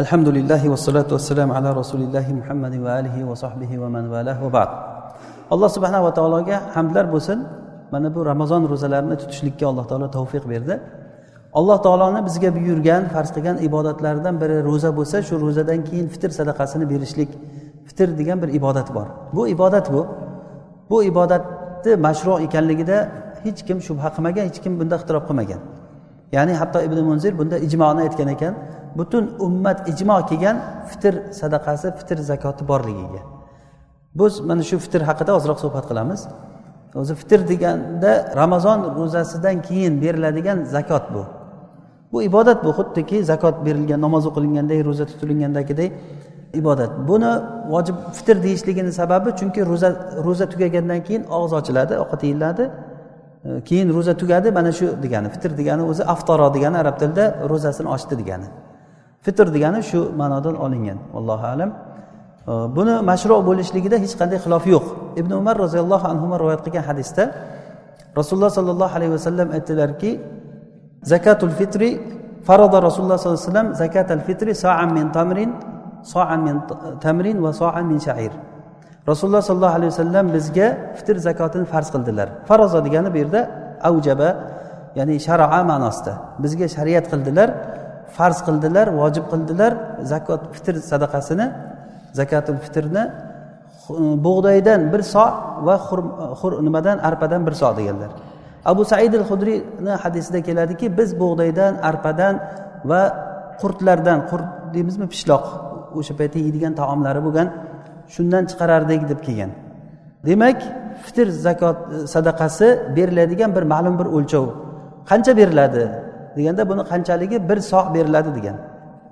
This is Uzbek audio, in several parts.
الحمد لله والصلاة والسلام على رسول الله محمد وآله وصحبه ومن والاه وبعد alloh subhanava taologa hamdlar bo'lsin mana bu ramazon ro'zalarini tutishlikka alloh taolo tavfiq berdi alloh taoloni bizga buyurgan farz qilgan ibodatlaridan biri ro'za bo'lsa shu ro'zadan keyin fitr sadaqasini berishlik fitr degan bir ibodat bor bu ibodat bu bu ibodatni mashru ekanligida hech kim shubha qilmagan hech kim bunda ixtirob qilmagan ya'ni hatto ibn munzir bunda ijmoni aytgan ekan Butun ummat ijmo kelgan fitr sadaqasi fitr zakoti borligiga. Biz mana shu fitr haqida ozroq suhbat qilamiz. O'zi fitr deganda ramazon ro'zasidan keyin beriladigan zakot bu. Bu ibodat bu xuddiki zakot berilgan namoz o'qilinganday ro'za tutilgandagiday ibodat. Buni vojib fitr deyishligini sababi chunki ro'za ro'za tugagandan keyin og'iz ochiladi ovqat yeyiladi. Keyin ro'za tugadi mana shu degani fitr degani o'zi aftoro degani arab tilida ro'zasini ochdi degani. Fitr degani shu ma'nodan olingan. Allohu alam. Buni mashru bo'lishligida hech qanday xilof yo'q. Ibn umar roziyallohu anhu rivoyat qilgan hadisda rasululloh sollallohu alayhi vasallam aytdilarki zakatul fitri faroda rasululloh sollallohu alayhi vasallam zakatal fitri so'an min tamrin so'an min tamrin va so'an min shair. Rasululloh sollallohu alayhi vasallam bizga fitr zakotini farz qildilar. Faroza degani bu yerda avjaba ya'ni sharoa ma'nosida. Bizga shariat qildilar. Farz qildilar vojib qildilar zakot fitr sadaqasini zakatul fitrni bug'doydan bir so va xur nimadan arpadan bir so deganlar. Abu said al hudriyni hadisida keladiki biz bug'doydan arpadan va qurtlardan qurt deymizmi pishloq o'sha paytda yeydigan taomlari bo'lgan shundan chiqarardik deb kelgan. Demak fitr zakot e, sadaqasi beriladigan bir ma'lum bir o'lchov. Qancha beriladi? Deganda buni qanchaligi bir soq beriladi degan.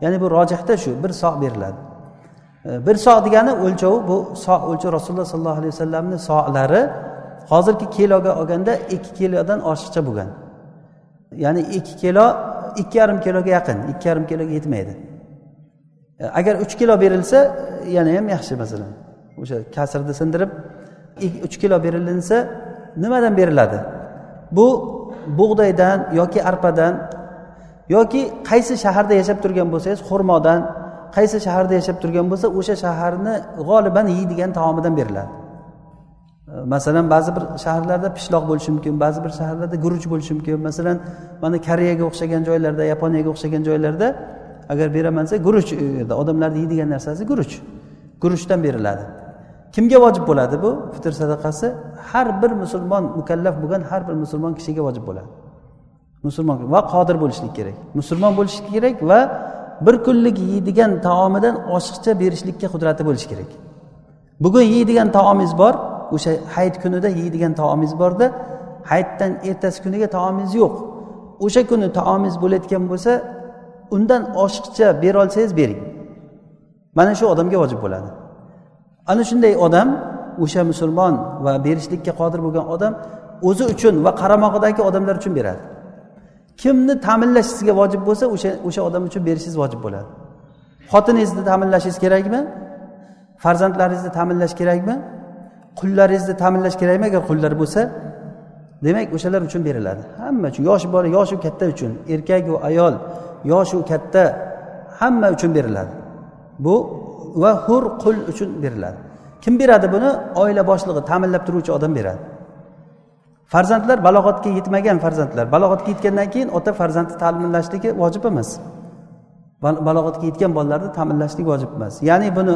Ya'ni bu rojihda shu bir soq beriladi. E, bir soq degani o'lchovi bu soq o'lchov rasululloh sollallohu alayhi vasallamni soqlari hozirgi kiloga olganda ikki kilodan oshiqcha bo'lgan. Ya'ni ikki kilo ikki yarim kiloga yaqin ikki yarim kiloga yetmaydi. E, agar uch kilo berilsa e, yana ham yaxshi masalan o'sha kasrni sindirib uch kilo berilinsa nimadan beriladi? Bu bug'doydan yoki arpadan yoki qaysi shaharda yashab turgan bo'lsangiz xurmodan qaysi shaharda yashab turgan bo'lsa o'sha shaharni g'oliban yeydigan taomidan beriladi. Masalan ba'zi bir shaharlarda pishloq bo'lishi mumkin ba'zi bir shaharlarda guruch bo'lishi mumkin. Masalan mana koreyaga o'xshagan joylarda yaponiyaga o'xshagan joylarda agar beraman desa guruch odamlarni yeydigan narsasi guruch. Guruchdan beriladi. Kimga vojib bo'ladi bu? Fitr sadaqasi har bir musulmon mukallaf bo'lgan har bir musulmon kishiga vojib bo'ladi. Musulmon va qodir bo'lishlik kerak. Musulmon bo'lishi kerak va bir kunlik yeydigan taomidan oshiqcha berishlikka qudrati bo'lishi kerak. Bugun yeydigan taomingiz bor o'sha hayit kunida yeydigan taomingiz borda hayitdan ertasi kuniga taomingiz yo'q. O'sha kuni taomingiz bo'layotgan bo'lsa undan oshiqcha berolsangiz bering. Mana shu odamga vojib bo'ladi. Ana shunday odam o'sha musulmon va berishlikka qodir bo'lgan odam o'zi uchun va qaramog'idagi odamlar uchun beradi. Kimni ta'minlash sizga vojib bo'lsa o'sha o'sha odam uchun berishingiz vojib bo'ladi. Xotiningizni ta'minlashingiz kerakmi? Farzandlaringizni ta'minlash kerakmi? Qullaringizni ta'minlash kerakmi? Agar qullar bo'lsa demak o'shalar uchun beriladi. Hamma uchun yoshi bor yoshu katta uchun erkaku ayol yoshu katta hamma uchun beriladi. Bu va hur qul uchun beriladi. Kim beradi buni? Oila boshlig'i ta'minlab turuvchi odam beradi. Farzandlar balog'atga yetmagan farzandlar. Balog'atga yetgandan keyin ota farzandni ta'minlashligi vojib emas. Balog'atga yetgan bolalarni ta'minlashlik vojib emas. Ya'ni buni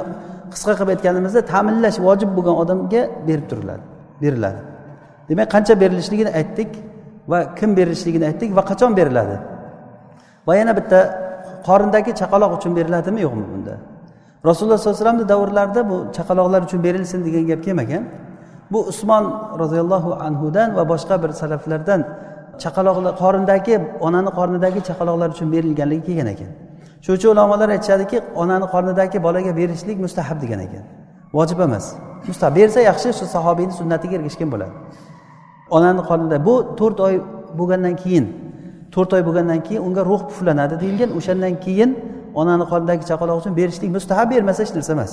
qisqa qilib aytganimizda ta'minlash vojib bo'lgan odamga berib turiladi beriladi. Demak qancha berilishligini aytdik va kim berilishligini aytdik va qachon beriladi? Va yana bitta qorindagi chaqaloq uchun beriladimi yo'qmi bunda? Rasululloh sollallohu alayhi vasallamni davrlarida bu chaqaloqlar uchun berilsin degan gap kelmagan. Bu usmon roziyallohu anhudan va boshqa bir salaflardan chaqaloqlar qorindagi onani qornidagi chaqaloqlar uchun berilganligi kelgan ekan. Shuning uchun ulamolar aytishadiki onani qornidagi bolaga berishlik mustahab degan ekan. Vojib emas. Mustahab bersa yaxshi shu sahobiyni sunnatiga ergashgan bo'ladi. Onani qornida bu to'rt oy bo'lgandan keyin to'rt oy bo'lgandan keyin unga ruh puflanadi deyilgan o'shandan keyin onani qonidagi chaqaloq uchun berishlik mustahab bermasa hech narsa emas.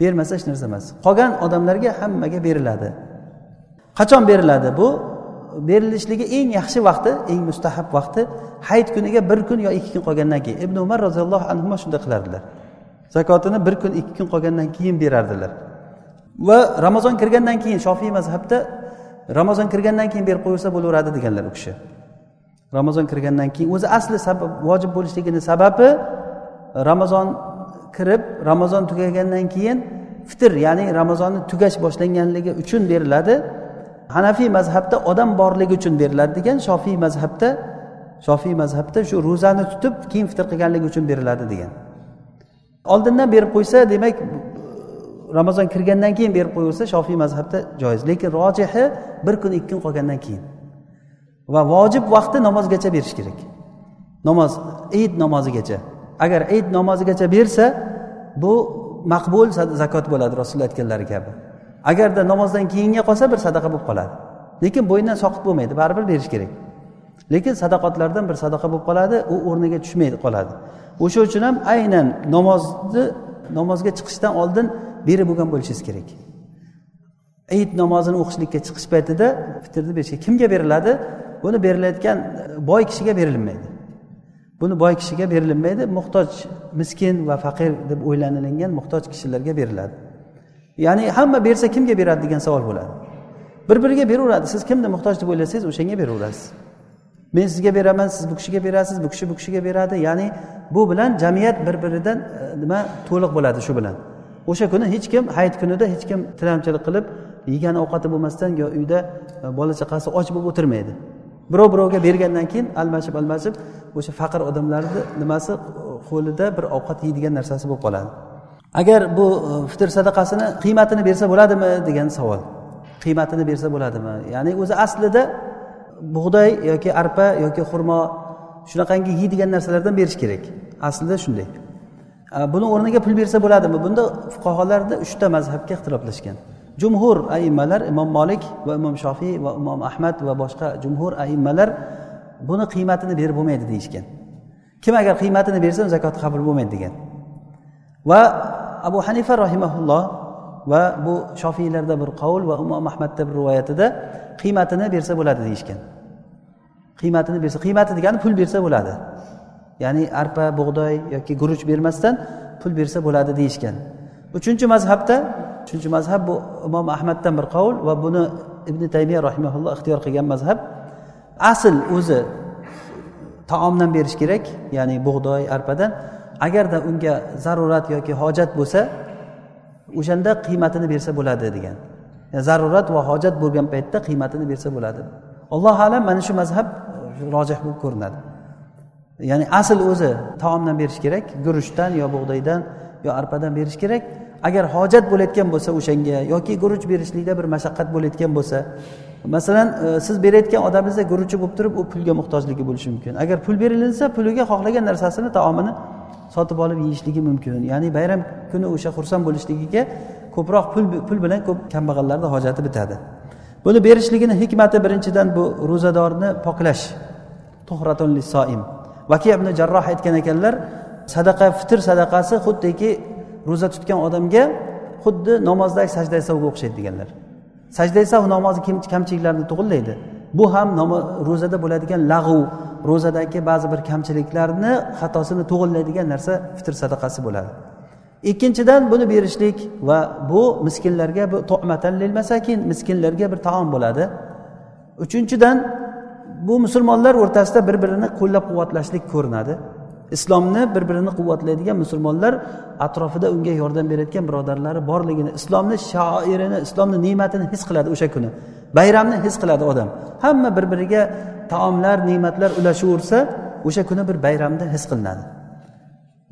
Bermasa hech narsa emas. Qolgan odamlarga hammaga beriladi. Qachon beriladi? Bu berilishligi eng yaxshi vaqti eng mustahab vaqti hayit kuniga bir kun yo ikki kun qolgandan keyin. Ibn umar roziyallohu anhu shunday qilardilar. Zakotini bir kun ikki kun qolgandan keyin berardilar. Va ramazon kirgandan keyin shofiy mazhabda ramazon kirgandan keyin berib qo'yilsa bo'laveradi deganlar u kishi. Ramazon kirgandan keyin o'zi asli sabab vojib bo'lishligini sababi ramazon kirib ramazon tugagandan keyin fitr ya'ni ramazonni tugash boshlanganligi uchun beriladi. Hanafiy mazhabda odam borligi uchun beriladi degan shofiy mazhabda shofiy mazhabda shu ro'zani tutib keyin fitr qilganligi uchun beriladi degan. Oldindan berib qo'ysa demak ramazon kirgandan keyin berib qo'yaversa shofiy mazhabda joiz. Lekin rojihi bir kun ikki kun qolgandan keyin. Va vojib vaqti namozgacha berish kerak. Namoz id namozigacha. Agar id namozigacha bersa bu maqbul zakot bo'ladi rasululloh aytganlari kabi. Agarda namozdan keyinga qolsa bir sadaqa bo'lib qoladi. Lekin bo'yindan soqit bo'lmaydi baribir berish kerak. Lekin sadaqotlardan bir sadaqa bo'lib qoladi u o'rniga tushmaydi qoladi. O'sha uchun ham aynan namozni namozga chiqishdan oldin berib bo'lgan bo'lishingiz kerak. Id namozini o'qishlikka chiqish paytida fitrni berishga kimga beriladi? Buni berilayotgan e, boy kishiga berilmaydi. Buni boy kishiga berilmaydi muhtoj miskin va faqir deb o'ylanilingan muhtoj kishilarga beriladi. Ya'ni hamma bersa kimga beradi degan savol bo'ladi. Bir biriga beraveradi. Siz kimni muhtoj deb o'ylasangiz o'shanga beraverasiz. Men sizga beraman siz bu kishiga berasiz bu kishi bu kishiga beradi. Ya'ni bu bilan jamiyat bir biridan e, nima to'liq bo'ladi shu bilan. O'sha kuni hech kim hayit kunida hech kim tilamchilik qilib yegan ovqati bo'lmasdan yo uyda e, bola chaqasi och bo'lib o'tirmaydi. Birov birovga bergandan keyin almashib almashib o'sha faqir odamlarni nimasi qo'lida bir ovqat yeydigan narsasi bo'lib qoladi. Agar bu e, fitr sadaqasini qiymatini bersa bo'ladimi degan savol. Qiymatini bersa bo'ladimi? Ya'ni o'zi aslida bug'doy yoki arpa yoki xurmo shunaqangi yeydigan narsalardan berish kerak. Aslida shunday. Buni o'rniga pul bersa bo'ladimi? Bunda fuqarolarda uchta mazhabga ixtiloflashgan. Jumhur aimmalar imom molik va imom shofiy va imom ahmad va boshqa jumhur aimmalar buni qiymatini berib bo'lmaydi deyishgan. Kim agar qiymatini bersa zakoti qabul bo'lmaydi degan. Va abu hanifa rahimaulloh va bu shofiylarda bir qavul va imom ahmadda bir rivoyatida qiymatini bersa bo'ladi deyishgan. Qiymatini bersa qiymati degani pul bersa bo'ladi. Ya'ni arpa bug'doy yoki guruch bermasdan pul bersa bo'ladi deyishgan. Uchinchi mazhabda uchinchi mazhab bu imom ahmaddan bir qavul va buni ibn taymiya rahimaulloh ixtiyor qilgan mazhab. Asl o'zi taomdan berish kerak ya'ni bug'doy arpadan. Agarda unga zarurat yoki hojat bo'lsa o'shanda qiymatini bersa bo'ladi degan. Yani zarurat va hojat bo'lgan paytda qiymatini bersa bo'ladi. Allohu alam mana shu mazhab rojih bo'lib ko'rinadi. Ya'ni asl o'zi taomdan berish kerak guruchdan yo bug'doydan yo arpadan berish kerak. Agar hojat bo'layotgan bo'lsa o'shanga yoki guruch berishlikda bir mashaqqat bo'layotgan bo'lsa masalan e, siz berayotgan odamingizda guruchi bo'lib turib u pulga muhtojligi bo'lishi mumkin. Agar pul berilinsa puliga xohlagan narsasini taomini sotib olib yeyishligi mumkin. Ya'ni bayram kuni o'sha xursand bo'lishligiga ko'proq pul pul bilan ko'p kambag'allarni hojati bitadi. Buni berishligini hikmati birinchidan bu ro'zadorni poklash. Tuhratun soim vaki ibn jarroh aytgan ekanlar sadaqa fitr sadaqasi xuddiki ro'za tutgan odamga xuddi namozdagi sajda savga o'xshaydi deganlar. Sajda sav namozni kamchiliklarni to'g'irlaydi bu ham ro'zada bo'ladigan lag'u ro'zadagi ba'zi bir kamchiliklarni xatosini to'g'irlaydigan narsa fitr sadaqasi bo'ladi. Ikkinchidan buni berishlik va bu miskinlarga bu to'matan masakin miskinlarga bir taom bo'ladi. Uchinchidan bu musulmonlar o'rtasida bir birini qo'llab quvvatlashlik ko'rinadi. Islomni bir birini quvvatlaydigan musulmonlar atrofida unga yordam berayotgan birodarlari borligini islomni shoirini islomni ne'matini his qiladi o'sha kuni. Bayramni his qiladi odam. Hamma bir biriga taomlar ne'matlar ulashaversa o'sha kuni bir bayramda his qilinadi.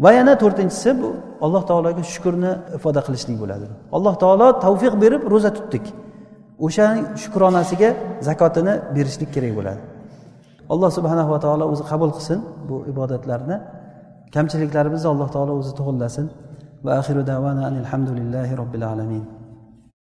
Va yana to'rtinchisi bu alloh taologa shukurni ifoda qilishlik bo'ladi. Alloh taolo tavfiq berib ro'za tutdik. O'sha shukronasiga zakotini berishlik kerak bo'ladi. Alloh subhanahu va taolo o'zi qabul qilsin bu ibodatlarni. Kamchiliklarimizni alloh taolo o'zi to'g'irlasin va axiru davana alhamdulillahi robbil alamin.